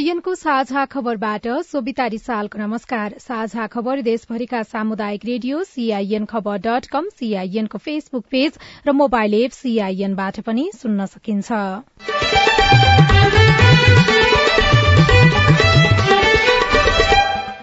सीआईएनको साझा खबरबाट सोभिता रिसालको नमस्कार। साझा खबर देशभरिका सामुदायिक रेडियो सीआईएन खबर डट कम सीआईएनको फेसबुक पेज र मोबाइल एप सीआईएनबाट पनि सुन्न सकिन्छ।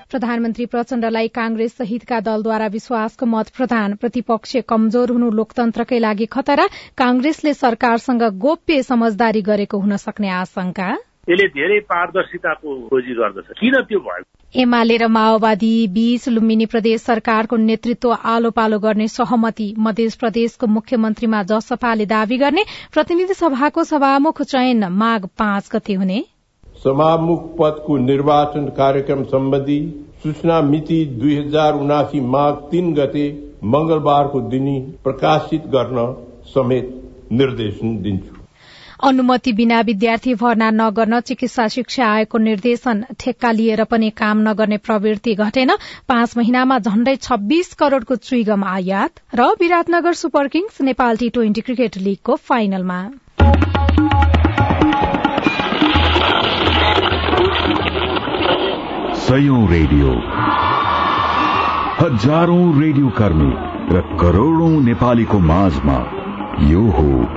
प्रधानमन्त्री प्रचण्डलाई कांग्रेस सहितका दलद्वारा विश्वासको मत प्रदान प्रतिपक्ष कमजोर हुनु लोकतन्त्रकै लागि खतरा कांग्रेसले सरकारसँग गोप्य समझदारी गरेको हुन सक्ने आशंका। यसले धेरै पारदर्शिताको खोजी गर्दछ। किन त्यो भयो? एमाले र माओवादी बीच लुम्बिनी प्रदेश सरकारको नेतृत्व आलो पालो गर्ने सहमति मध्य प्रदेशको मुख्यमन्त्रीमा जसपाले दावी गर्ने प्रतिनिधि सभाको सभामुख चयन माघ पाँच गते हुने। सभामुख पदको निर्वाचन कार्यक्रम सम्बन्धी सूचना मिति दुई हजार उनासी माघ तीन गते मंगलबारको दिन प्रकाशित गर्न समेत निर्देशन दिन्छु। अनुमति बिना विद्यार्थी भर्ना नगर्न चिकित्सा शिक्षा आयोगको निर्देशन ठेक्का लिएर पनि काम नगर्ने प्रवृत्ति घटेन। पाँच महिनामा झण्डै छब्बीस करोड़को चुइगम आयात र Biratnagar super kings Nepal T twenty cricket लीगको फाइनलमा। रेडियो। हजारौं रेडियो कर्मी र करोड़ौं नेपालीको माझमा यो हो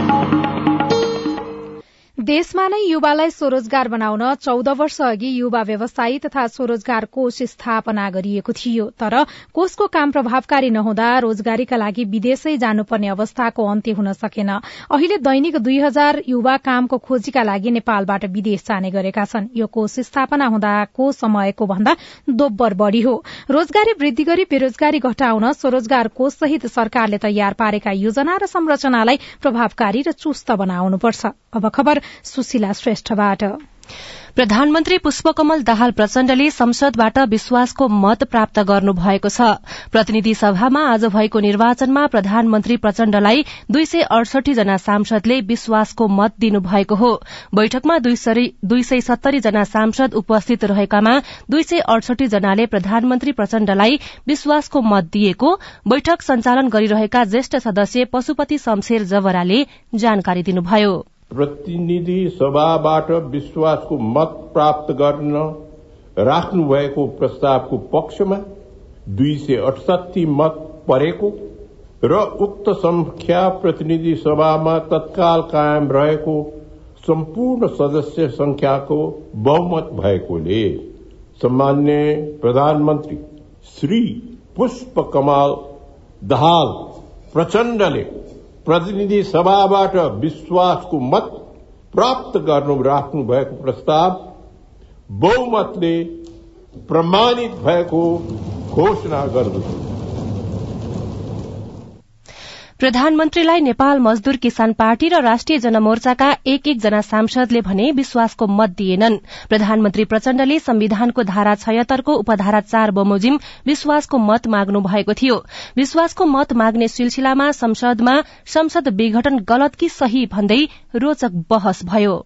देशमा नै युवालाई स्वरोजगार बनाउन चौध वर्ष अघि युवा व्यवसायी तथा स्वरोजगार कोष स्थापना गरिएको थियो। तर कोषको काम प्रभावकारी नहुँदा रोजगारीका लागि विदेशै जानुपर्ने अवस्थाको अन्त्य हुन सकेन। अहिले दैनिक दुई हजार युवा कामको खोजीका लागि नेपालबाट विदेश जाने गरेका छन्। यो कोष स्थापना हुँदाको समयको भन्दा दोब्बर बढ़ी हो। रोजगारी वृद्धि गरी बेरोजगारी घटाउन स्वरोजगार कोष सहित सरकारले तयार पारेका योजना र संरचनालाई प्रभावकारी र चुस्त बनाउनुपर्छ। सुशीला श्रेष्ठबाट। प्रधानमन्त्री पुष्पकमल दाहाल प्रचण्डले संसदबाट विश्वासको मत प्राप्त गर्नु भएको छ। प्रतिनिधि सभामा आज भएको निर्वाचनमा प्रधानमन्त्री प्रचण्डलाई दुई सय अडसठी जना सांसदले विश्वासको मत दिनुभएको हो। बैठकमा दुई सय सत्तरी जना सांसद उपस्थित रहेकामा दुई सय अडसठी जनाले प्रधानमन्त्री प्रचण्डलाई विश्वासको मत दिएको। बैठक सञ्चालन गरिरहेका ज्येष्ठ सदस्य पशुपति शमशेर जवराले जानकारी दिनुभयो। प्रतिनिधि सभाबाट विश्वासको मत प्राप्त गर्न राख्नु भएको प्रस्तावको पक्षमा दुई सय अठसठी मत परेको र उक्त संख्या प्रतिनिधि सभामा तत्काल कायम रहेको सम्पूर्ण सदस्य संख्याको बहुमत भएकोले सामान्य प्रधानमन्त्री श्री पुष्प कमाल दहाल प्रचण्डले प्रतिनिधि सभाबाट विश्वासको मत प्राप्त गर्नु राख्नु भएको प्रस्ताव बहुमतले प्रमाणित भएको घोषणा गर्दछु। प्रधानमन्त्रीलाई नेपाल मजदूर किसान पार्टी र राष्ट्रिय जनमोर्चाका एक एकजना सांसदले भने विश्वासको मत दिएनन्। प्रधानमन्त्री प्रचण्डले संविधानको धारा छयत्तरको उपधारा चार बमोजिम विश्वासको मत माग्नु भएको थियो। विश्वासको मत माग्ने सिलसिलामा संसदमा संसद विघटन गलत कि सही भन्दै रोचक बहस भयो।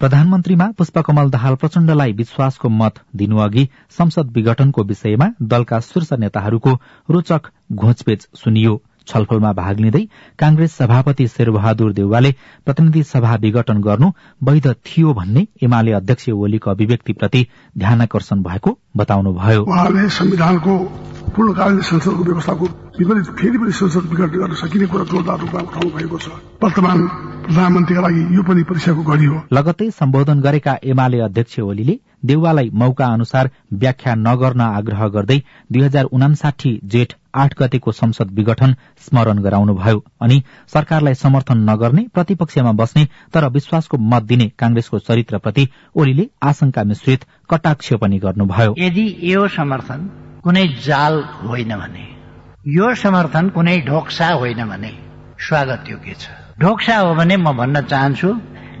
प्रधानमन्त्रीमा पुष्पकमल दाहाल प्रचण्डलाई विश्वासको मत दिनुअघि संसद विघटनको विषयमा दलका शीर्ष नेताहरूको रोचक घोचपेच सुनियो। छलफलमा भाग लिँदै कांग्रेस सभापति शेरबहादुर देउवाले प्रतिनिधि सभा विघटन गर्नु वैध थियो भन्ने एमाले अध्यक्ष ओलीको अभिव्यक्तिप्रति ध्यान आकर्षण भएको बताउनुभयो। संविधानको पूर्णकालीन संसदको व्यवस्थाको विपरीत फेरि पनि संसद विघटन गर्न सकिने कुरा जोरदार रूपमा उठाउनु भएको छ वर्तमान प्रधानमन्त्रीका लागि यो पनि परीक्षाको घडी हो लगत्तै सम्बोधन गरेका एमाले अध्यक्ष ओलीले देउवालाई मौका अनुसार व्याख्या नगर्न आग्रह गर्दै दुई हजार उनासाठी जेठ आठ गतेको संसद विघटन स्मरण गराउनुभयो अनि सरकारलाई समर्थन नगर्ने प्रतिपक्षमा बस्ने तर विश्वासको मत दिने कांग्रेसको चरित्रप्रति ओलीले आशंका मिश्रित कटाक्ष पनि गर्नुभयो यदि यो समर्थन कुनै जाल होइन भने। यो समर्थन कुनै ढोक्सा होइन भने। स्वागत योग्य छ? ढोक्सा हो भने म भन्न चाहन्छु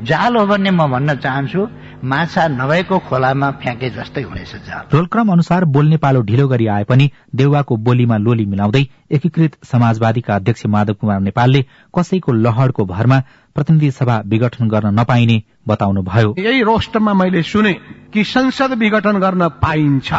जाल हो भने म भन्न चाहन्छु माछा नभएको खोलामा फ्याँके जस्तै हुनेछ जाल। रोलक्रम अनुसार बोल्ने पालो ढिलो गरी आए पनि देउवाको बोलीमा लोली मिलाउँदै एकीकृत समाजवादीका अध्यक्ष माधव कुमार नेपालले कसैको लहरको भरमा प्रतिनिधि सभा विघटन गर्न नपाइने बताउनुभयो। यही रोस्टमा मैले सुने कि संसद विघटन गर्न पाइन्छ।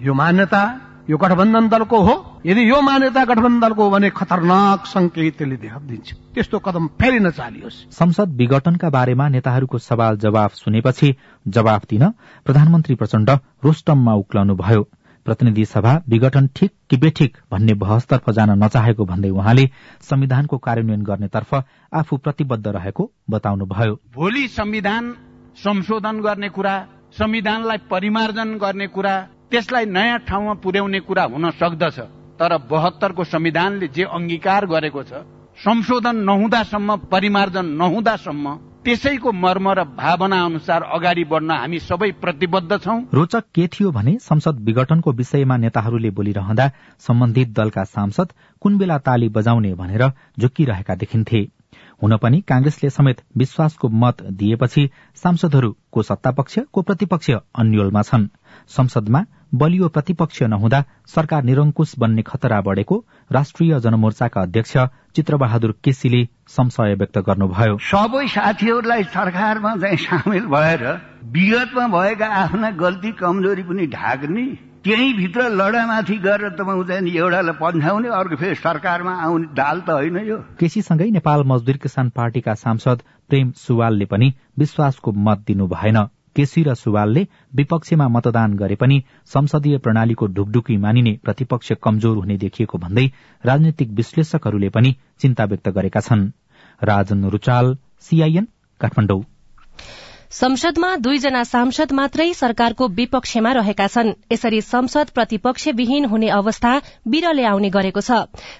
यो मान्यता यो गठबन्धन दलको हो। यदि यो मान्यता गठबन्धन दलको हो भने खतरनाक संकेत त्यसले दिन्छ त्यस्तो कदम फेरि नचालियोस् संसद विघटनका बारेमा नेताहरूको सवाल जवाफ सुनेपछि जवाफ दिन प्रधानमन्त्री प्रचण्ड रोस्टममा उक्लनुभयो। प्रतिनिधि सभा विघटन ठिक कि बेठिक भन्ने बहसतर्फ जान नचाहेको भन्दै उहाँले संविधानको कार्यान्वयन गर्नेतर्फ आफू प्रतिबद्ध रहेको बताउनुभयो। भोलि संविधान संशोधन गर्ने कुरा संविधानलाई परिमार्जन गर्ने कुरा त्यसलाई नयाँ ठाउँमा पुर्याउने कुरा हुन सक्दछ तर बहत्तरको संविधानले जे अंगीकार गरेको छ संशोधन नहुँदासम्म परिमार्जन नहुँदासम्म त्यसैको मर्म र भावना अनुसार अगाडि बढ्न हामी सबै प्रतिबद्ध छौं। रोचक के थियो भने संसद विघटनको विषयमा नेताहरूले बोलिरहँदा सम्बन्धित दलका सांसद कुन बेला ताली बजाउने भनेर झुक्किरहेका देखिन्थे। हुन पनि कांग्रेसले समेत विश्वासको मत दिएपछि सांसदहरू को सत्तापक्ष को प्रतिपक्ष अन्यलमा छन्। संसदमा बलियो प्रतिपक्ष नहुँदा सरकार निरंकुश बन्ने खतरा बढ़ेको राष्ट्रिय जनमोर्चाका अध्यक्ष चित्रबहादुर केसीले संशय व्यक्त गर्नुभयो। सबै साथीहरूलाई सरकारमा चाहिँ सामेल भएर विगतमा भएका आफ्ना गल्ती कमजोरी पनि ढाक्ने त्यही भित्र लडामाथि गरेर तपाईँ चाहिँ एउटालाई पन्छाउने अर्को फेरि सरकारमा आउने दाल त होइन यो। केसीसँगै नेपाल मजदुर किसान पार्टीका सांसद प्रेम सुवालले पनि विश्वासको मत दिनु भएन। केसी र सुवालले विपक्षमा मतदान गरे पनि संसदीय प्रणालीको ढुकढुकी मानिने प्रतिपक्ष कमजोर हुने देखिएको भन्दै राजनैतिक विश्लेषकहरूले पनि चिन्ता व्यक्त गरेका छन्। राजन रुचाल सीआईएन काठमाडौँ। संसदमा दुईजना सांसद मात्रै सरकारको विपक्षमा रहेका छन्। यसरी संसद प्रतिपक्षविहीन हुने अवस्था बिरले आउने गरेको छ।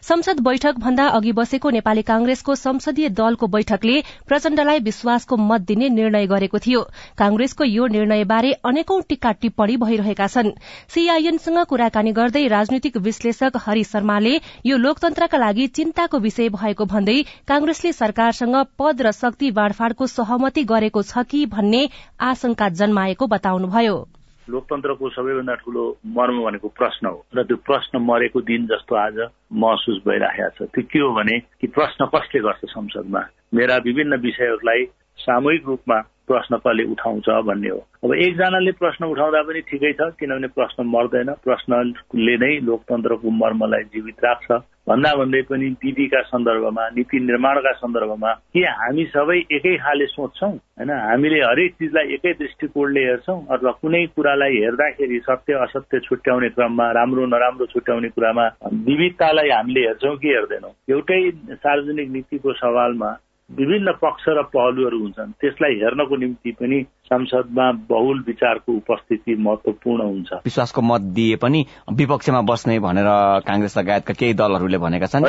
संसद बैठक भन्दा अघि बसेको नेपाली कांग्रेसको संसदीय दलको बैठकले प्रचण्डलाई विश्वासको मत दिने निर्णय गरेको थियो। कांग्रेसको यो निर्णयबारे अनेकौं टीका टिप्पणी भइरहेका छन्। सीआईएनसँग कुराकानी गर्दै राजनीतिक विश्लेषक हरि शर्माले यो लोकतन्त्रका लागि चिन्ताको विषय भएको भन्दै कांग्रेसले सरकारसँग पद र शक्ति बाँडफाँडको सहमति गरेको छ कि भन्ने आशंका जन्माएको बताउनुभयो। लोकतन्त्रको सबैभन्दा ठुलो मर्म भनेको प्रश्न हो र त्यो प्रश्न मरेको दिन जस्तो आज महसुस भइरहेको छ। त्यो के हो भने कि प्रश्न कसले गर्छ संसदमा? मेरा विभिन्न विषयहरूलाई सामूहिक रूपमा प्रश्न कसले उठाउँछ भन्ने हो। अब एकजनाले प्रश्न उठाउँदा पनि ठिकै छ किनभने प्रश्न मर्दैन। प्रश्नले नै लोकतन्त्रको मर्मलाई जीवित राख्छ। भन्दा भन्दै पनि विधिका सन्दर्भमा नीति निर्माणका सन्दर्भमा के हामी सबै एकै खाले सोच्छौँ होइन? हामीले हरेक चिजलाई एकै दृष्टिकोणले हेर्छौँ अथवा कुनै कुरालाई हेर्दाखेरि सत्य असत्य छुट्याउने क्रममा राम्रो नराम्रो छुट्याउने कुरामा विविधतालाई हामीले हेर्छौँ कि हेर्दैनौँ? एउटै सार्वजनिक नीतिको सवालमा विभिन्न पक्ष र पहलुहरू हुन्छन्। त्यसलाई हेर्नको निम्ति पनि संसदमा बहुल विचारको उपस्थिति महत्वपूर्ण हुन्छ। विश्वासको मत दिए पनि विपक्षमा बस्ने भनेर कांग्रेस लगायतका केही दलहरूले भनेका छन्।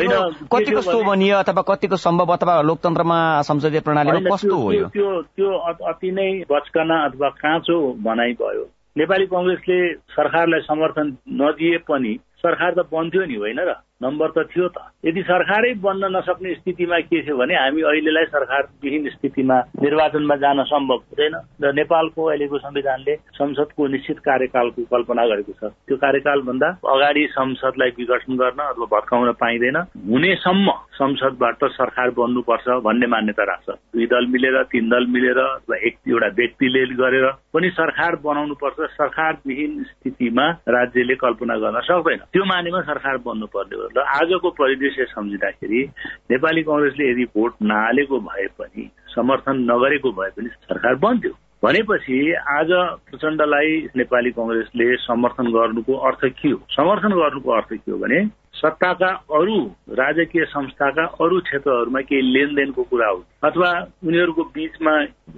कतिको शोभनीय अथवा कतिको सम्भव अथवा लोकतन्त्रमा संसदीय प्रणालीमा कस्तो हो यो? त्यो त्यो अति नै बचकना अथवा काँचो भनाइ भयो। नेपाली कंग्रेसले सरकारलाई समर्थन नदिए पनि सरकार त बन्थ्यो नि होइन र? नम्बर त थियो त। यदि सरकारै बन्न नसक्ने स्थितिमा के थियो भने हामी अहिलेलाई सरकारविहीन स्थितिमा निर्वाचनमा जान सम्भव हुँदैन र नेपालको अहिलेको संविधानले संसदको निश्चित कार्यकालको कल्पना गरेको छ। त्यो कार्यकाल भन्दा अगाडि संसदलाई विघटन गर्न अथवा भत्काउन पाइँदैन। हुनेसम्म संसदबाट सरकार बन्नुपर्छ भन्ने मान्यता राख्छ। दुई दल मिलेर तीन दल मिलेर अथवा एक एउटा व्यक्तिले गरेर पनि सरकार बनाउनु पर्छ सरकारविहीन स्थितिमा राज्यले कल्पना गर्न सक्दैन। त्यो मानेमा सरकार बन्नुपर्ने हो। र आजको परिदृश्य सम्झिँदाखेरि नेपाली कङ्ग्रेसले यदि भोट नहालेको भए पनि समर्थन नगरेको भए पनि सरकार बन्थ्यो भनेपछि आज प्रचण्डलाई नेपाली कङ्ग्रेसले समर्थन गर्नुको अर्थ के हो? समर्थन गर्नुको अर्थ के हो भने सत्ताका अरू राजकीय संस्थाका अरू क्षेत्रहरूमा केही लेनदेनको कुरा हो अथवा उनीहरूको बीचमा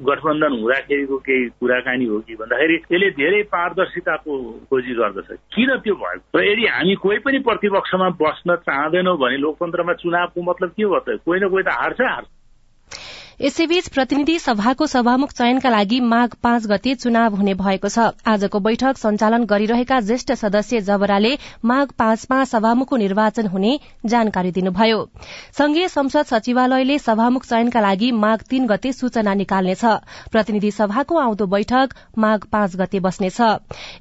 गठबन्धन हुँदाखेरिको केही कुराकानी हो कि भन्दाखेरि यसले धेरै पारदर्शिताको खोजी गर्दछ। किन त्यो भयो? र यदि हामी कोही पनि प्रतिपक्षमा बस्न चाहँदैनौँ भने लोकतन्त्रमा चुनावको मतलब के हो त? कोही न कोही त हार्छ हार्छ। यसैबीच प्रतिनिधि सभाको सभामुख चयनका लागि माघ पाँच गते चुनाव हुने भएको छ। आजको बैठक सञ्चालन गरिरहेका ज्येष्ठ सदस्य जबराले माघ पाँचमा सभामुखको निर्वाचन हुने जानकारी दिनुभयो। संघीय संसद सचिवालयले सभामुख चयनका लागि माघ तीन गते सूचना निकाल्नेछ। प्रतिनिधि सभाको आउँदो बैठक माघ पाँच गते बस्नेछ।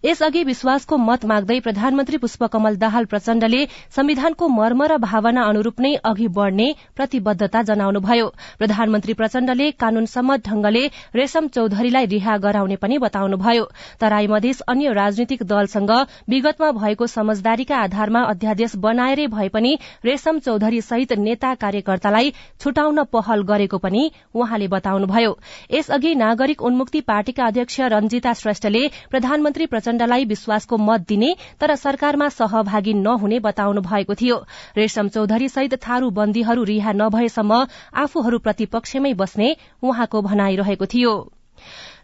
यसअघि विश्वासको मत माग्दै प्रधानमन्त्री पुष्पकमल दाहाल प्रचण्डले संविधानको मर्म र भावना अनुरूप नै अघि बढ़ने प्रतिबद्धता जनाउनुभयो। प्रधानमन्त्री प्रचण्डले कानून सम्मत ढंगले रेशम चौधरीलाई रिहा गराउने पनि बताउनुभयो। तराई मधेस अन्य राजनीतिक दलसँग विगतमा भएको समझदारीका आधारमा अध्यादेश बनाएरै भए पनि रेशम चौधरी सहित नेता कार्यकर्तालाई छुटाउन पहल गरेको पनि उहाँले बताउनुभयो। यसअघि नागरिक उन्मुक्ति पार्टीका अध्यक्ष रंजिता श्रेष्ठले प्रधानमन्त्री प्रचण्डलाई विश्वासको मत दिने तर सरकारमा सहभागी नहुने बताउनु भएको थियो। रेशम चौधरी सहित थारू बन्दीहरू रिहा नभएसम्म आफूहरू प्रतिपक्षमै बस्ने उहाँको भनाइरहेको थियो।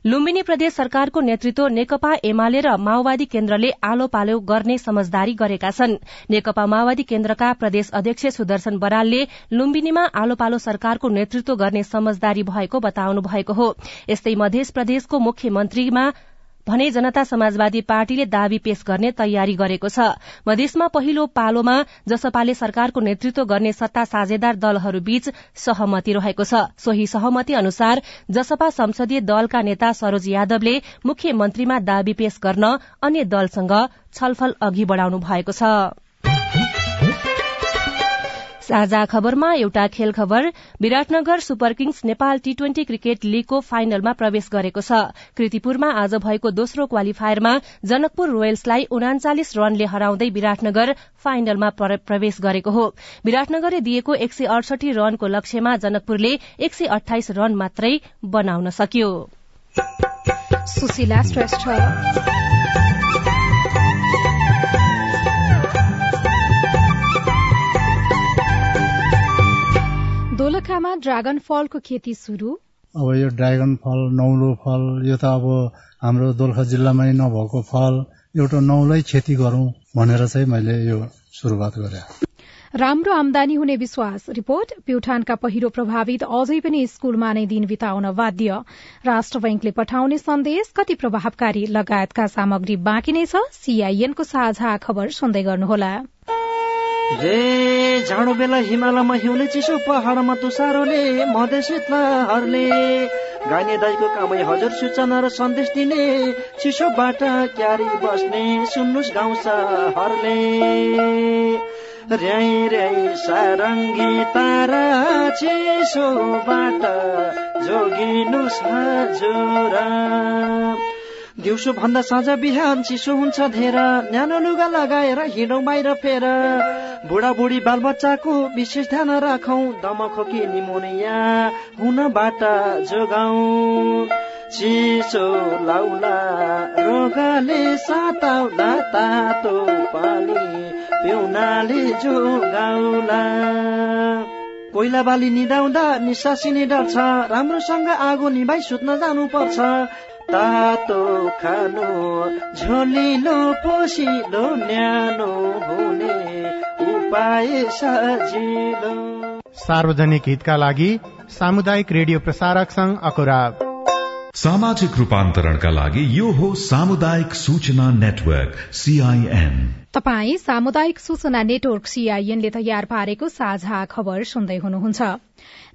लुम्बिनी प्रदेश सरकारको नेतृत्व नेकपा एमाले र माओवादी केन्द्रले आलो पालो गर्ने समझदारी गरेका छन्। नेकपा माओवादी केन्द्रका प्रदेश अध्यक्ष सुदर्शन बरालले लुम्बिनीमा आलो पालो सरकारको नेतृत्व गर्ने समझदारी भएको बताउनु भएको हो। यस्तै मध्य प्रदेशको मुख्यमन्त्रीमा भने जनता समाजवादी पार्टीले दावी पेश गर्ने तयारी गरेको छ। मधेसमा पहिलो पालोमा जसपाले सरकारको नेतृत्व गर्ने सत्ता साझेदार दलहरूबीच सहमति रहेको छ। सोही सहमति अनुसार जसपा संसदीय दलका नेता सरोज यादवले मुख्यमन्त्रीमा दावी पेश गर्न अन्य दलसँग छलफल अघि बढ़ाउनु भएको छ। साझा खबरमा एउटा खेल खबर Biratnagar super kings Nepal T twenty cricket लीगको फाइनलमा प्रवेश गरेको छ। कृतिपुरमा आज भएको दोस्रो क्वालिफायरमा जनकपुर रोयल्सलाई उनाचालिस रनले हराउँदै विराटनगर फाइनलमा प्रवेश गरेको हो। विराटनगरले दिएको एक सय अडसठी रनको लक्ष्यमा जनकपुरले एक सय अठाइस रन मात्रै बनाउन सक्यो। दोलखामा ड्रागन फलको खेती सुरु? अब यो ड्रागन फल नौलो फल यो त अब हाम्रो दोलखा जिल्लामै नभएको फल एउटा नौलै खेती गरौं भनेर चाहिँ मैले यो सुरुवात गरे। राम्रो आमदानी हुने विश्वास। रिपोर्ट प्युठानका पहिरो प्रभावित अझै पनि स्कूलमा नै दिन बिताउन बाध्य। राष्ट्र बैंकले पठाउने सन्देश कति प्रभावकारी लगायतका सामग्री बाँकी नै छ? सीआईएनको साझा खबर सुन्दै गर्नुहोला। रे जाडो बेला हिमालयमा हिउँले चिसो पहाडमा तुसारोले मधेसितहरूले गाइने दाईको कामै हजुर सूचना र सन्देश दिने चिसोबाट क्यारी बस्ने सुन्नुहोस् गाउँछ हरले र्याई र्याई सारङ्गी तारा चिसोबाट जोगिनुहोस् हजुर। दिउँसो भन्दा साँझ बिहान चिसो हुन्छ धेर। न्यानो लुगा लगाएर हिँडौँ बाहिर फेर। बुढाबुढी बालबच्चाको विशेष ध्यान राखौँ। दमखोकी निमोनिया हुनबाट जोगाउँ। चिसो लाउला रोगले साताउला तातो पानी पिउनाले जोगाउला। कोइला बाली निदाउँदा निसासिने डर छ राम्रोसँग आगो निभाइ सुत्न जानु पर्छ तातो खानु झोलिलो पोसिलो न्यानो हुने उपाय सजिलो। सार्वजनिक हितका लागि सामुदायिक रेडियो प्रसारक संघ अकुरा सामाजिक रूपान्तरणका लागि यो हो सामुदायिक सूचना नेटवर्क सीआईएन तपाई सामुदायिक सूचना नेटवर्क सीआईएनले तयार पारेको साझा खबर सुन्दै हुनुहुन्छ।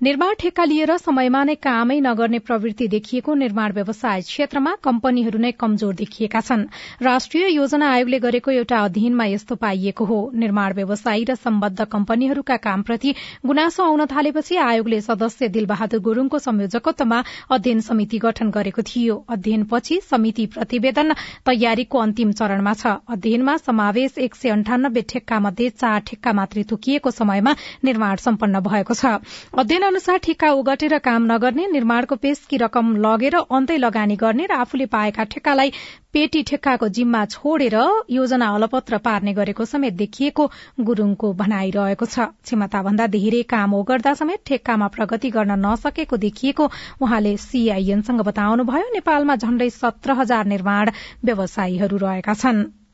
निर्माण ठेक्का लिएर समयमा नै कामै नगर्ने प्रवृत्ति देखिएको निर्माण व्यवसाय क्षेत्रमा कम्पनीहरू नै कमजोर देखिएका छन्। राष्ट्रिय योजना आयोगले गरेको एउटा अध्ययनमा यस्तो पाइएको हो। निर्माण व्यवसायी र सम्बद्ध कम्पनीहरूका कामप्रति गुनासो आउन थालेपछि आयोगले सदस्य दिलबहादुर गुरूङको संयोजकत्वमा अध्ययन समिति गठन गरेको थियो। अध्ययनपछि समिति प्रतिवेदन तयारीको अन्तिम चरणमा छ। अध्ययनमा समावेश एक सय अन्ठानब्बे ठेक्का मध्ये चार ठेक्का मात्रै तोकिएको समयमा निर्माण सम्पन्न भएको छ। अध्ययन अनुसार ठेक्का ओगटेर काम नगर्ने निर्माणको पेशकी रकम लगेर अन्तै लगानी गर्ने र आफूले पाएका ठेक्कालाई पेटी ठेक्काको जिम्मा छोडेर योजना अलपत्र पार्ने गरेको समेत देखिएको गुरूङको भनाइरहेको छ। क्षमताभन्दा धेरै काम ओगर्दा समेत ठेक्कामा प्रगति गर्न नसकेको देखिएको उहाँले सीआईएनसँग बताउनुभयो। नेपालमा झण्डै सत्र हजार निर्माण व्यवसायीहरू रहेका छनृ।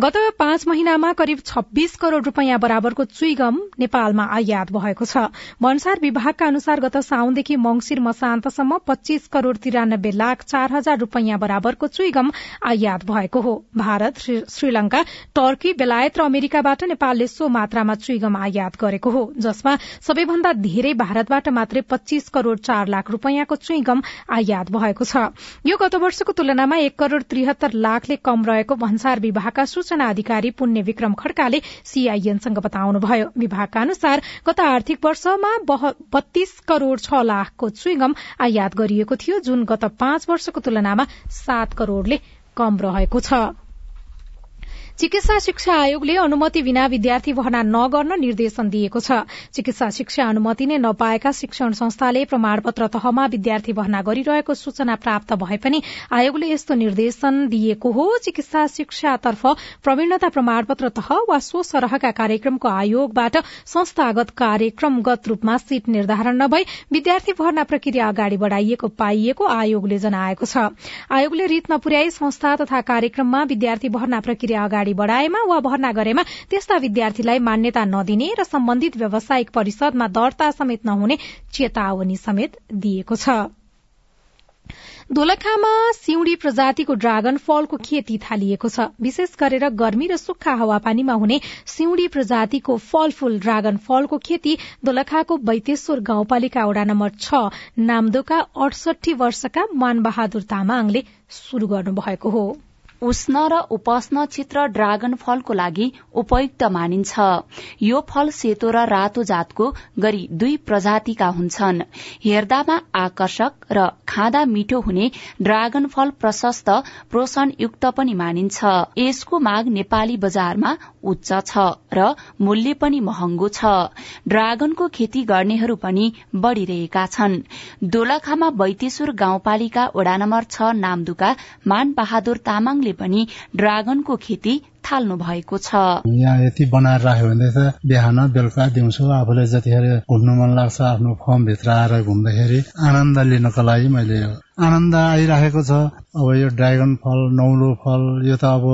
गत पाँच महिनामा करिब छब्बीस करोड़ रूपियाँ बराबरको चुइगम नेपालमा आयात भएको छ। भन्सार विभागका अनुसार गत साउनदेखि मंगिर मसान्तसम्म पच्चीस करोड़ तिरानब्बे लाख चार हजार रूपियाँ बराबरको चुइगम आयात भएको हो। भारत श्रीलंका टर्की बेलायत र अमेरिकाबाट नेपालले सो मात्रामा चुइगम आयात गरेको हो जसमा सबैभन्दा धेरै भारतबाट मात्रै पच्चीस करोड़ चार लाख रूपियाँको चुइगम आयात भएको छ। यो गत वर्षको तुलनामा एक करोड़ त्रिहत्तर लाखले कम रहेको भन्सार विभागका सूचना अधिकारी पुण्य विक्रम खड्काले सीआईएनसँग बताउनुभयो। विभागका अनुसार गत आर्थिक वर्षमा बत्तीस करोड़ छ लाखको चुइगम आयात गरिएको थियो जुन गत पाँच वर्षको तुलनामा सात करोड़ले कम रहेको छ। चिकित्सा शिक्षा आयोगले अनुमति बिना विद्यार्थी भर्ना नगर्न निर्देशन दिएको छ। चिकित्सा शिक्षा अनुमति नै नपाएका शिक्षण संस्थाले प्रमाणपत्र तहमा विद्यार्थी भर्ना गरिरहेको सूचना प्राप्त भए पनि आयोगले यस्तो निर्देशन दिएको हो। चिकित्सा शिक्षातर्फ प्रवीणता प्रमाणपत्र तह वा सो सरहका कार्यक्रमको आयोगबाट संस्थागत कार्यक्रमगत रूपमा सीट निर्धारण नभई विद्यार्थी भर्ना प्रक्रिया अगाडि बढ़ाइएको पाइएको आयोगले जनाएको छ। आयोगले रित नपुर्याई संस्था तथा कार्यक्रममा विद्यार्थी भर्ना प्रक्रिया अगाडि अगाडि बढ़ाएमा वा भर्ना गरेमा त्यस्ता विद्यार्थीलाई मान्यता नदिने र सम्बन्धित व्यावसायिक परिषदमा दर्ता समेत नहुने चेतावनी समेत दिएको छ। दोलखामा सिउडी प्रजातिको ड्रागन फलको खेती थालिएको छ। विशेष गरेर गर्मी र सुक्खा हावापानीमा हुने सिउडी प्रजातिको फलफूल ड्रागन फलको खेती दोलखाको बैतेश्वर गाउँपालिका वडा नम्बर छ नामदोका अडसठी वर्षका मानबहादुर तामाङले शुरू गर्नुभएको हो। उष्ण र उपास्न क्षेत्र ड्रागन फलको लागि उपयुक्त मानिन्छ। यो फल सेतो र रातो जातको गरी दुई प्रजातिका हुन्छन्। हेर्दामा आकर्षक र खाँदा मिठो हुने ड्रागन फल प्रशस्त पोषणयुक्त पनि मानिन्छ। यसको माग नेपाली बजारमा उच्च छ र मूल्य पनि महँगो छ। ड्रागनको खेती गर्नेहरू पनि बढ़िरहेका छन्। दोलखामा बैतेश्वर गाउँपालिका वडा नम्बर छ नामदुका मान बहादुर तामाङले पनि ड्रागनको खेती थाल्नु भएको छ। यहाँ यति बनाएर राख्यो भने त बिहान बेलुका दिउँसो आफूले जतिखेर घुम्नु मन लाग्छ आफ्नो फर्मभित्र आएर घुम्दाखेरि आनन्द लिनको लागि मैले आनन्द आइराखेको छ। अब यो ड्रागन फल नौलो फल यो त अब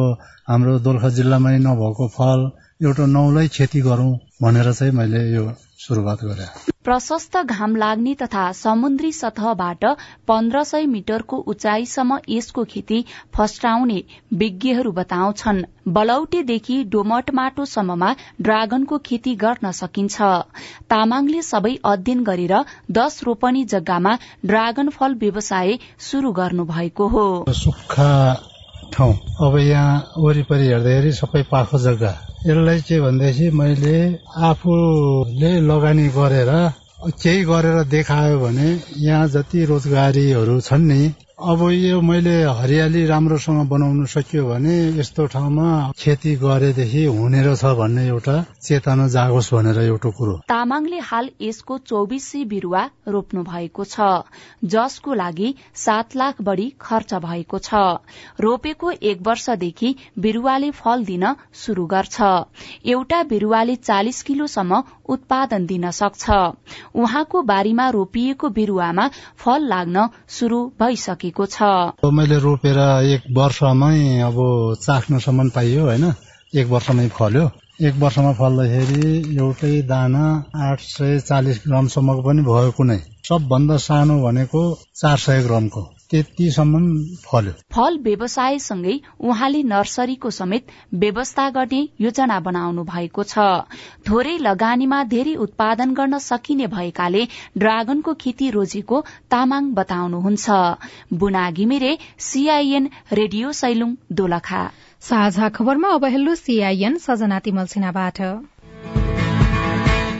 हाम्रो दोलखा जिल्लामै नभएको फल एउटा नौलै खेती गरौं भनेर चाहिँ मैले यो शुरूआत गरे। प्रशस्त घाम लाग्ने तथा समुद्री सतहबाट पन्ध्र सय मिटरको उचाइसम्म यसको खेती फस्टाउने विज्ञहरू बताउँछन्। बलौटेदेखि डोमट माटोसम्ममा ड्रागनको खेती गर्न सकिन्छ। तामाङले सबै अध्ययन गरेर दश रोपनी जग्गामा ड्रागन फल व्यवसाय शुरू गर्नु भएको हो। सुक्खा ठाउँ। अब यहाँ वरिपरि हेर्दाखेरि सबै पाखो जग्गा। यसलाई चाहिँ भनेदेखि मैले आफूले लगानी गरेर केही गरेर देखायो भने यहाँ जति रोजगारीहरू छन् नि अब यो मैले हरियाली राम्रोसँग बनाउन सकियो भने यस्तो ठाउँमा खेती गरेदेखि हुने रहेछ भन्ने एउटा चेतना जागोस् भनेर एउटा कुरो। तामाङले हाल यसको चौबिस बिरूवा रोप्नु भएको छ जसको लागि सात लाख बढ़ी खर्च भएको छ। रोपेको एक वर्षदेखि बिरूवाले फल दिन शुरू गर्छ। एउटा बिरूवाले चालिस किलोसम्म उत्पादन दिन सक्छ। उहाँको बारीमा रोपिएको बिरूवामा फल लाग्न शुरू भइसक्यो सकेको छ। मैले रोपेर एक वर्षमै अब चाख्नसम्म पाइयो होइन? एक वर्षमै फल्यो। एक वर्षमा फल्दाखेरि एउटै दाना आठ सय चालिस ग्रामसम्मको पनि भयो कुनै। सबभन्दा सानो भनेको चार सय ग्रामको। त्यतिसम्म फल्यो। फल व्यवसायसँगै उहाँले नर्सरीको समेत व्यवस्था गर्ने योजना बनाउनु भएको छ। थोरै लगानीमा धेरै उत्पादन गर्न सकिने भएकाले ड्रागनको खेती रोजेको तामाङ बताउनुहुन्छ। Buna Ghimire CIN radio Sailung Dolakha. साझा खबरमा अब हेल्लो सीआईएन सजना तिमल सिन्हाबाट।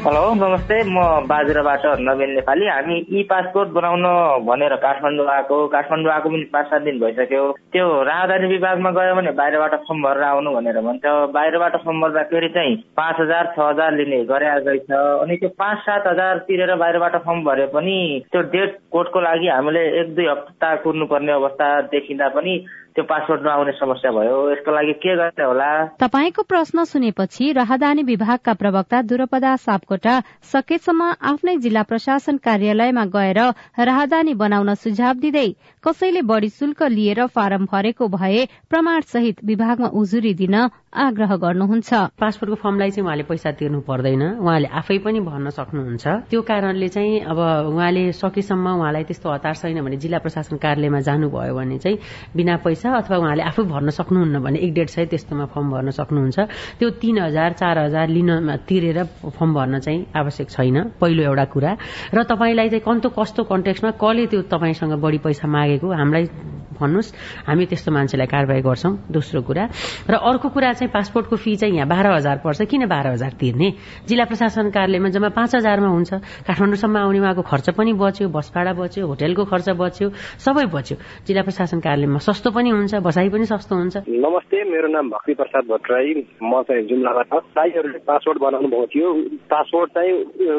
हेलो नमस्ते म बाजुराबाट नवीन नेपाली। हामी ई पासपोर्ट बनाउन भनेर काठमाडौँ आएको काठमाडौँ आएको पनि पाँच सात दिन भइसक्यो। त्यो राजधानी विभागमा गयो भने बाहिरबाट फर्म भरेर आउनु भनेर भन्छ। बाहिरबाट फर्म भर्दाखेरि चाहिँ पाँच हजार छ हजार लिने गरे रहेछ अनि त्यो पाँच सात हजार तिरेर बाहिरबाट फर्म भरे पनि त्यो डेट कोर्टको लागि हामीले एक दुई हप्ता कुर्नुपर्ने अवस्था देखिँदा पनि त्यो पासपोर्ट नआउने समस्या भयो यसको लागि के गर्ने होला? तपाईँको प्रश्न सुनेपछि राहदानी विभागका प्रवक्ता दुरपदा सापकोटा सकेसम्म आफ्नै जिल्ला प्रशासन कार्यालयमा गएर राहदानी बनाउन सुझाव दिँदै कसैले बढ़ी शुल्क लिएर फारम भरेको भए प्रमाण सहित विभागमा उजुरी दिन आग्रह गर्नुहुन्छ। पासपोर्टको फर्मलाई चाहिँ उहाँले पैसा तिर्नु पर्दैन। उहाँले आफै पनि भर्न सक्नुहुन्छ। त्यो कारणले चाहिँ अब उहाँले सकेसम्म उहाँलाई त्यस्तो हतार छैन भने जिल्ला प्रशासन कार्यालयमा जानुभयो भने चाहिँ बिना पैसा अथवा उहाँले आफै भर्न सक्नुहुन्न भने एक डेढ सय त्यस्तोमा फर्म भर्न सक्नुहुन्छ। त्यो तीन हजार चार हजार लिन तिरेर फर्म भर्न चाहिँ आवश्यक छैन पहिलो एउटा कुरा। र तपाईँलाई चाहिँ कस्तो कस्तो कन्टेक्समा कसले त्यो तपाईँसँग बढी पैसा मागेको? हामीलाई भन्नुहोस्। हामी त्यस्तो मान्छेलाई कारवाही गर्छौं। दोस्रो कुरा। र अर्को कुरा चाहिँ पासपोर्टको फी चाहिँ यहाँ बाह्र हजार पर्छ। किन बाह्र हजार तिर्ने? जिल्ला प्रशासन कार्यालयमा जम्मा पाँच हजारमा हुन्छ। काठमाडौँसम्म आउने उहाँको खर्च पनि बच्यो बस भाडा बच्यो होटेलको खर्च बच्यो सबै बच्यो। जिल्ला प्रशासन कार्यालयमा सस्तो पनि हुन्छ बसाई पनि सस्तो हुन्छ। नमस्ते मेरो नाम भक्ति प्रसाद भट्टराई। म चाहिँ जुम्लाबाट। दाईहरूले पासपोर्ट बनाउनु भएको थियो। पासपोर्ट चाहिँ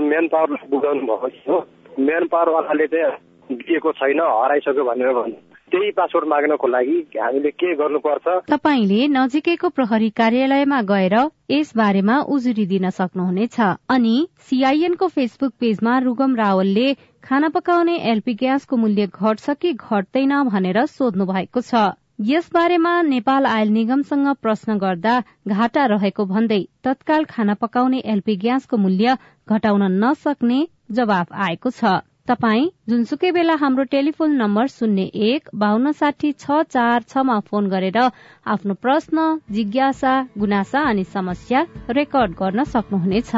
मेन पावरलाई बुझाउनु भएको थियो। मेन पावरवालाले चाहिँ दिएको छैन हराइसक्यो भनेर भन्नु। त्यही पासपोर्ट माग्नको लागि हामीले के गर्नुपर्छ? तपाईँले नजिकैको प्रहरी कार्यालयमा गएर यस बारेमा उजुरी दिन सक्नुहुनेछ। अनि सीआईएनको फेसबुक पेजमा रुगम रावलले खाना पकाउने एलपी ग्यासको मूल्य घट्छ कि घट्दैन भनेर सोध्नु भएको छ। यस बारेमा नेपाल आयल निगमसँग प्रश्न गर्दा घाटा रहेको भन्दै तत्काल खाना पकाउने एलपी ग्यासको मूल्य घटाउन नसक्ने जवाफ आएको छ। तपाई जुनसुकै बेला हाम्रो टेलिफोन नम्बर शून्य एक बान्न साठी छ चार छमा फोन गरेर आफ्नो प्रश्न जिज्ञासा गुनासा अनि समस्या रेकर्ड गर्न सक्नुहुनेछ।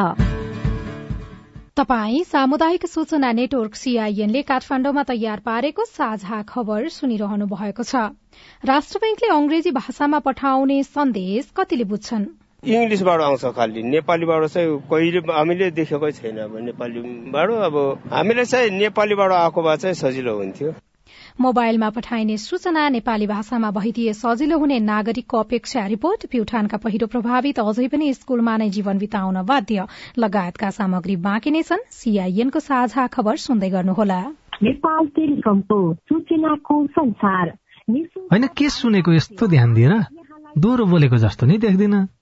तपाई सामुदायिक सूचना नेटवर्क सीआईएनले काठमाण्डुमा तयार पारेको साझा खबर सुनिरहनु भएको छ। राष्ट्र ब्याङ्कले अंग्रेजी भाषामा पठाउने सन्देश कतिले बुझ्छन्? इङ्ग्लिसबाट आउँछ खालि। नेपालीबाट चाहिँ कहिले हामीले देखेकै छैन। अब नेपालीबाट अब हामीले चाहिँ नेपालीबाट आएको भए चाहिँ सजिलो हुन्थ्यो। मोबाइलमा पठाइने सूचना नेपाली भाषामा भइदिए सजिलो हुने नागरिकको अपेक्षा रिपोर्ट प्युठानका पहिरो प्रभावित अझै पनि स्कूलमा नै जीवन बिताउन बाध्य। लगायतका सामग्री बाँकी नै छन्। सीआईएनको साझा खबर सुन्दै गर्नुहोला। होइन के सुनेको यस्तो ध्यान दिएर दोहोरो बोलेको जस्तो नि देख्दिन।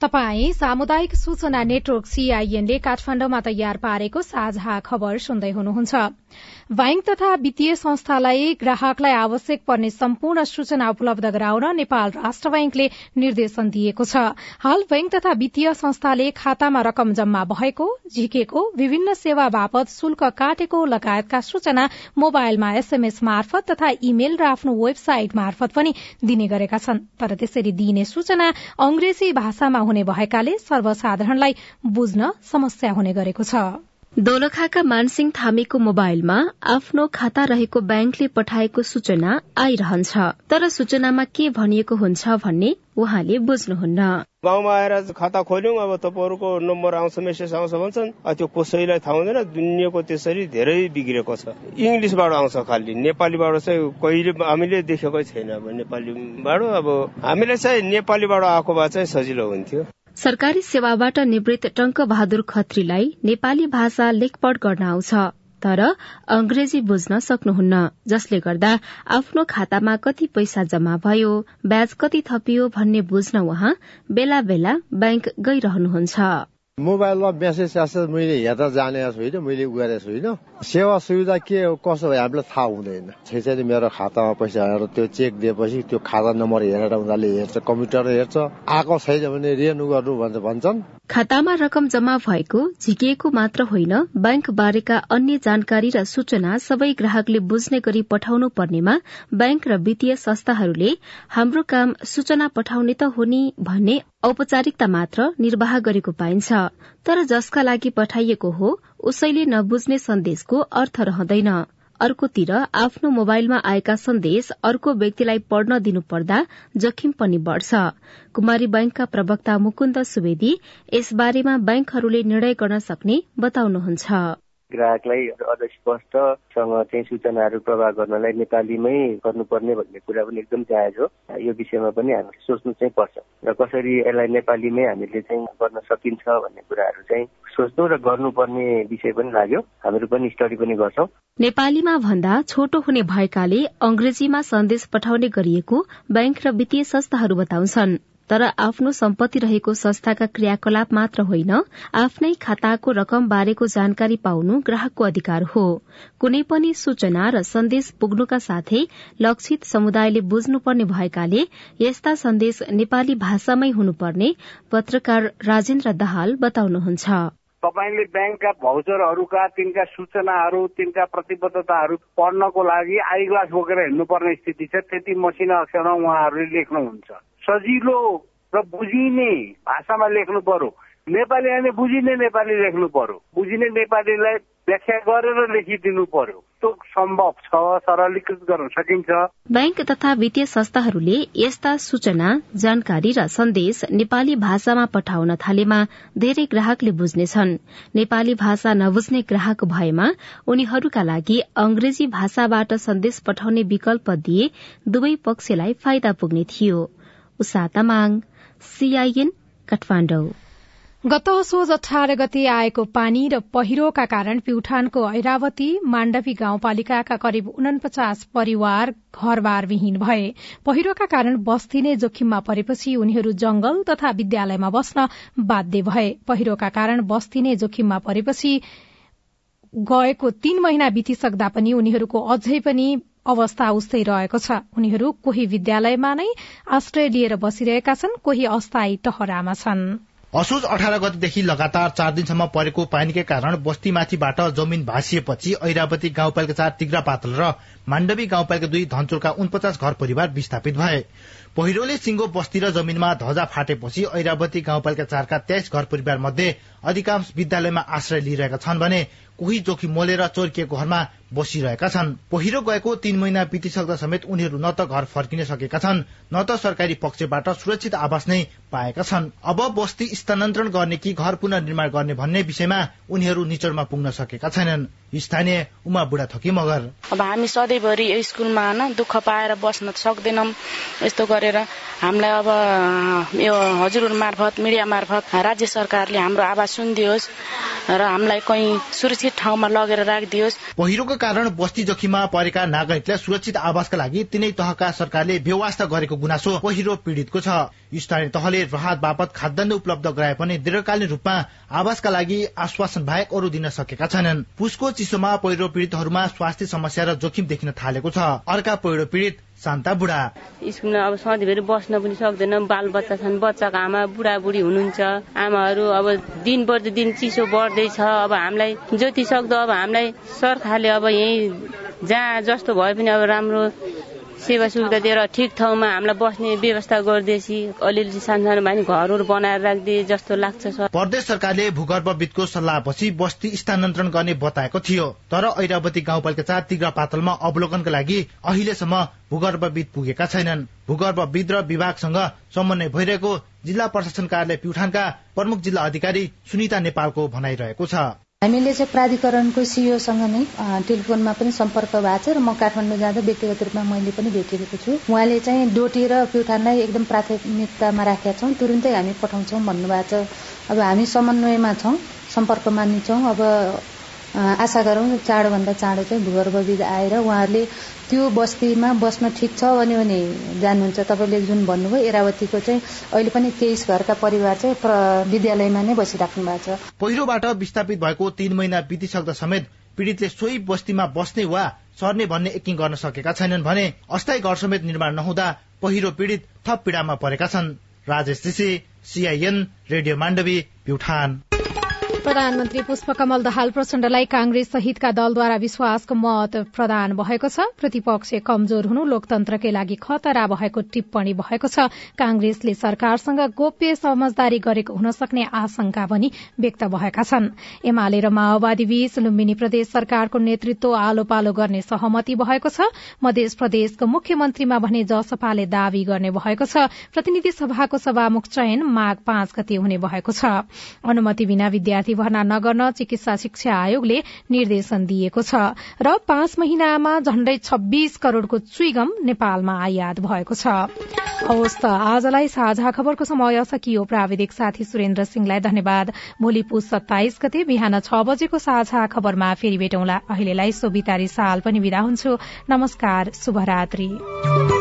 तपाई सामुदायिक सूचना नेटवर्क सीआईएनले काठमाडौँमा तयार पारेको साझा खबर सुन्दै हुनुहुन्छ। बैंक तथा वित्तीय संस्थालाई ग्राहकलाई आवश्यक पर्ने सम्पूर्ण सूचना उपलब्ध गराउन नेपाल राष्ट्र बैंकले निर्देशन दिएको छ। हाल बैंक तथा वित्तीय संस्थाले खातामा रकम जम्मा भएको झिकेको विभिन्न सेवा बापत शुल्क काटेको लगायतका सूचना मोबाइलमा एसएमएस मार्फत तथा इमेल र आफ्नो वेबसाइट मार्फत पनि दिने गरेका छन्। तर त्यसरी दिइने सूचना अंग्रेजी भाषामा हुने भएकाले सर्वसाधारणलाई बुझ्न समस्या हुने गरेको छ। दोलखाका मानसिंह थामीको मोबाइलमा आफ्नो खाता रहेको ब्याङ्कले पठाएको सूचना आइरहन्छ। तर सूचनामा के भनिएको हुन्छ भन्ने उहाँले बुझ्नुहुन्न। गाउँमा आएर खाता खोल्यौं अब तपाईँहरूको नम्बर आउँछ मेसेज आउँछ भन्छन्। त्यो कसैलाई थाहा हुँदैन दुनियाँको त्यसरी धेरै बिग्रेको छ। इङ्ग्लिसबाट आउँछ खालि नेपालीबाट चाहिँ कहिले हामीले देखेकै छैन। अब नेपालीबाट अब हामीले चाहिँ नेपालीबाट आएको भए चाहिँ सजिलो हुन्थ्यो। सरकारी सेवाबाट निवृत्त टंक बहादुर खत्रीलाई नेपाली भाषा लेखपढ गर्न आउँछ तर अंग्रेजी बुझ्न सक्नुहुन्न जसले गर्दा आफ्नो खातामा कति पैसा जम्मा भयो ब्याज कति थपियो भन्ने बुझ्न उहाँ बेला बेला ब्याङ्क गइरहनुहुन्छ। मोबाइलमा मेसेज स्यासेज मैले हेर्दा जानेको छुइनँ मैले उ गरेको छुइनँ सेवा सुविधा के कसो भयो हामीलाई थाहा हुँदैन। छैछ मेरो खातामा पैसा हेरेर त्यो चेक दिएपछि त्यो खाता नम्बर हेरेर उनीहरूले हेर्छ कम्प्युटर हेर्छ। आएको छैन भने रिन्यू गर्नु भन्छ भन्छन्। खातामा रकम जम्मा भएको झिकिएको मात्र होइन बैंक बारेका अन्य जानकारी र सूचना सबै ग्राहकले बुझ्ने गरी पठाउनु पर्नेमा बैंक र वित्तीय संस्थाहरूले हाम्रो काम सूचना पठाउने त हो नि भन्ने औपचारिकता मात्र निर्वाह गरेको पाइन्छ। तर जसका लागि पठाइएको हो उसैले नबुझ्ने सन्देशको अर्थ रहँदैन। अर्कोतिर आफ्नो मोबाइलमा आएका सन्देश अर्को व्यक्तिलाई पढ्न दिनुपर्दा जोखिम पनि बढ़छ। कुमारी बैंकका प्रवक्ता मुकुन्द सुवेदी यसबारेमा बैंकहरूले निर्णय गर्न सक्ने बताउनुहुन्छ। ग्राहकलाई अझ स्पष्टसँग चाहिँ सूचनाहरू प्रवाह गर्नलाई नेपालीमै गर्नुपर्ने भन्ने कुरा पनि एकदम जायज हो। यो विषयमा पनि हामीले सोच्नु चाहिँ पर्छ। र कसरी यसलाई नेपालीमै हामीले चाहिँ गर्न सकिन्छ भन्ने कुराहरू चाहिँ सोच्नु र गर्नुपर्ने विषय पनि लाग्यो। हामीहरू पनि स्टडी पनि गर्छौं। नेपालीमा भन्दा छोटो हुने भएकाले अंग्रेजीमा सन्देश पठाउने गरिएको बैंक र वित्तीय संस्थाहरू बताउँछन्। तर आफ्नो सम्पत्ति रहेको संस्थाका क्रियाकलाप मात्र होइन आफ्नै खाताको रकम बारेको जानकारी पाउनु ग्राहकको अधिकार हो। कुनै पनि सूचना र सन्देश पुग्नुका साथै लक्षित समुदायले बुझ्नुपर्ने भएकाले यस्ता सन्देश नेपाली भाषामै हुनुपर्ने पत्रकार राजेन्द्र दाहाल बताउनुहुन्छ। तपाईँले ब्याङ्कका भाउचरहरूका तिनका सूचनाहरू तिनका प्रतिबद्धताहरू पढ्नको लागि आई ग्लास बोकेर हिँड्नुपर्ने स्थिति छ त्यति मसिना अक्षरमा उहाँहरूले लेख्नुहुन्छ। सजिलो र बुझिने भाषामा लेख्नु पर्यो। नेपाली बुझिने नेपाली लेख्नु पर्यो। बुझिने नेपालीलाई व्याख्या गरेर लेखिदिनु पर्यो। त्यो सम्भव छ सरलीकृत गर्न सकिन्छ। बैंक तथा वित्तीय संस्थाहरूले यस्ता सूचना जानकारी र सन्देश नेपाली भाषामा पठाउन थालेमा धेरै ग्राहकले बुझ्नेछन्। नेपाली भाषा नबुझ्ने ग्राहक भएमा उनीहरूका लागि अंग्रेजी भाषाबाट सन्देश पठाउने विकल्प दिए दुवै पक्षलाई फाइदा पुग्ने थियो। उषा तामाङ सीआईएन गत असोज अठार गते आएको पानी र पहिरोका कारण प्युठानको ऐरावती माण्डवी गाउँपालिकाका करिब उनपचास परिवार घरबार विहीन भए। पहिरोका कारण बस्ती नै जोखिममा परेपछि उनीहरू जंगल तथा विद्यालयमा बस्न बाध्य भए। पहिरोका कारण बस्ती नै जोखिममा परेपछि गएको तीन महिना बितिसक्दा पनि उनीहरूको अझै पनि अवस्था उस्तै रहेको छ। उनीहरू कोही विद्यालयमा नै आश्रय लिएर बसिरहेका छन् कोही अस्थायी टहरामा छन्। असोज अठार गतेदेखि लगातार चार दिनसम्म परेको पानीकै कारण बस्तीमाथिबाट जमिन भाँसिएपछि ऐरावती गाउँपालिका चार तिग्रा पातल र माण्डवी गाउँपालिका दुई धनचोरका उनपचास घर परिवार विस्थापित भए। पहिरोले सिंगो बस्ती र जमिनमा ध्वजा फाटेपछि ऐरावती गाउँपालिका चारका तेइस घर परिवार मध्ये अधिकांश विद्यालयमा आश्रय लिइरहेका छन् भने कोही जोखिम मोलेर चोर्किएको घरमा बसिरहेका छन्। पहिरो गएको तीन महिना बितिसक्दा समेत उनीहरू न त घर फर्किन सकेका छन् न त सरकारी पक्षबाट सुरक्षित आवास नै पाएका छन्। अब बस्ती स्थानान्तरण गर्ने कि घर पुनर्निर्माण गर्ने भन्ने विषयमा उनीहरू निचोडमा पुग्न सकेका छैनन्। स्थानीय उमा बुढा थकी मगर। अब हामी सधैँभरि स्कुलमा होइन दुःख पाएर बस्न सक्दैनौँ। यस्तो गरेर हामीलाई अब यो हजुर मार्फत मिडिया मार्फत राज्य सरकारले हाम्रो आवाज सुनिदियोस् र हामीलाई कहीँ सुरक्षित ठाउँमा लगेर राखिदियोस्। पहिरोको कारण बस्ती जोखिममा परेका नागरिकलाई सुरक्षित आवासका लागि तिनै तहका सरकारले व्यवस्था गरेको गुनासो पहिरो पीड़ितको छ। स्थानीय तहले राहत बापत खाद्यान्न उपलब्ध गराए पनि दीर्घकालीन रूपमा आवासका लागि आश्वासन बाहेक अरू दिन सकेका छैनन्। पुसको चिसोमा पहिरो पीड़ितहरूमा स्वास्थ्य समस्या र जोखिम देखिन थालेको छ। अर्का पहिरो पीड़ित शान्ता बुढा। स्कुलमा अब सधैँभरि बस्न पनि सक्दैन बाल बच्चा छन् बच्चाको आमा बुढाबुढी हुनुहुन्छ। आमाहरू अब दिन दिन चिसो बढ्दैछ। अब हामीलाई जति सक्दो अब हामीलाई सरकारले अब यहीँ जहाँ जस्तो भए पनि अब राम्रो सेवा सुविधा दिएर ठिक ठाउँमा हामीलाई बस्ने व्यवस्था गरिदिएपछि अलिअलि सानो सानो घरहरू बनाएर राखिदिए जस्तो लाग्छ प्रदेश सरकारले भूगर्भविदको सल्लाहपछि बस्ती स्थानान्तरण गर्ने बताएको थियो तर ऐरावती गाउँपालिका चार तिग्रा पातलमा अवलोकनका लागि अहिलेसम्म भूगर्भविद पुगेका छैनन्। भूगर्भविद र विभागसँग समन्वय भइरहेको जिल्ला प्रशासन कार्यालय प्युठानका प्रमुख जिल्ला अधिकारी सुनिता नेपालको भनाइरहेको छ। हामीले चाहिँ प्राधिकरणको सिओसँग नै टेलिफोनमा पनि सम्पर्क भएको छ र म काठमाडौँ जाँदा व्यक्तिगत रूपमा मैले पनि भेटेको छु। उहाँले चाहिँ डोटी र प्युठानलाई एकदम प्राथमिकतामा राखेका छौँ। तुरुन्तै हामी पठाउँछौँ भन्नुभएको छ। अब हामी समन्वयमा छौँ सम्पर्कमा नि छौँ। अब आशा गरौँ चाँडोभन्दा चाँडो चाहिँ भूगर्भविद आएर उहाँहरूले त्यो बस्तीमा बस्न ठिक छ भने भने जानुहुन्छ। तपाईँले जुन भन्नुभयो एरावतीको चाहिँ अहिले पनि तेइस घरका परिवार चाहिँ विद्यालयमा नै बसिराख्नु भएको छ। पहिरोबाट विस्थापित भएको तीन महिना बितिसक्दा समेत पीड़ितले सोही बस्तीमा बस्ने वा सर्ने भन्ने यकिन गर्न सकेका छैनन् भने अस्थायी घर समेत निर्माण नहुँदा पहिरो पीड़ित थप पीड़ामा परेका छन्। Rajesh CIN radio Mandavi Pyuthan. प्रधानमन्त्री पुष्पकमल दहाल प्रचण्डलाई कांग्रेस सहितका दलद्वारा विश्वासको मत प्रदान भएको छ। प्रतिपक्ष कमजोर हुनु लोकतन्त्रकै लागि खतरा भएको टिप्पणी भएको छ। कांग्रेसले सरकारसँग गोप्य समझदारी गरेको हुन सक्ने आशंका पनि व्यक्त भएका छन्। एमाले र माओवादी बीच लुम्बिनी प्रदेश सरकारको नेतृत्व आलो पालो गर्ने सहमति भएको छ। मध्य प्रदेशको मुख्यमन्त्रीमा भने जसपाले दावी गर्ने भएको छ। प्रतिनिधि सभाको सभामुख चयन माघ पाँच गते हुने भएको छ। अनुमति बिना विद्यार्थी भर्ना नगर्न चिकित्सा शिक्षा आयोगले निर्देशन दिएको छ र पाँच महिनामा झण्डै छब्बीस करोड़को चुइगम नेपालमा आयात भएको छ। हवस् त आजलाई साझा खबरको समय सकियो। प्राविधिक साथी सुरेन्द्र सिंहलाई धन्यवाद। भोलि पुस सत्ताइस गते बिहान छ बजेको साझा खबरमा फेरि भेटौँला। अहिलेलाई सोभितारी साल पनि विदा हुन्छु। नमस्कार शुभरात्री।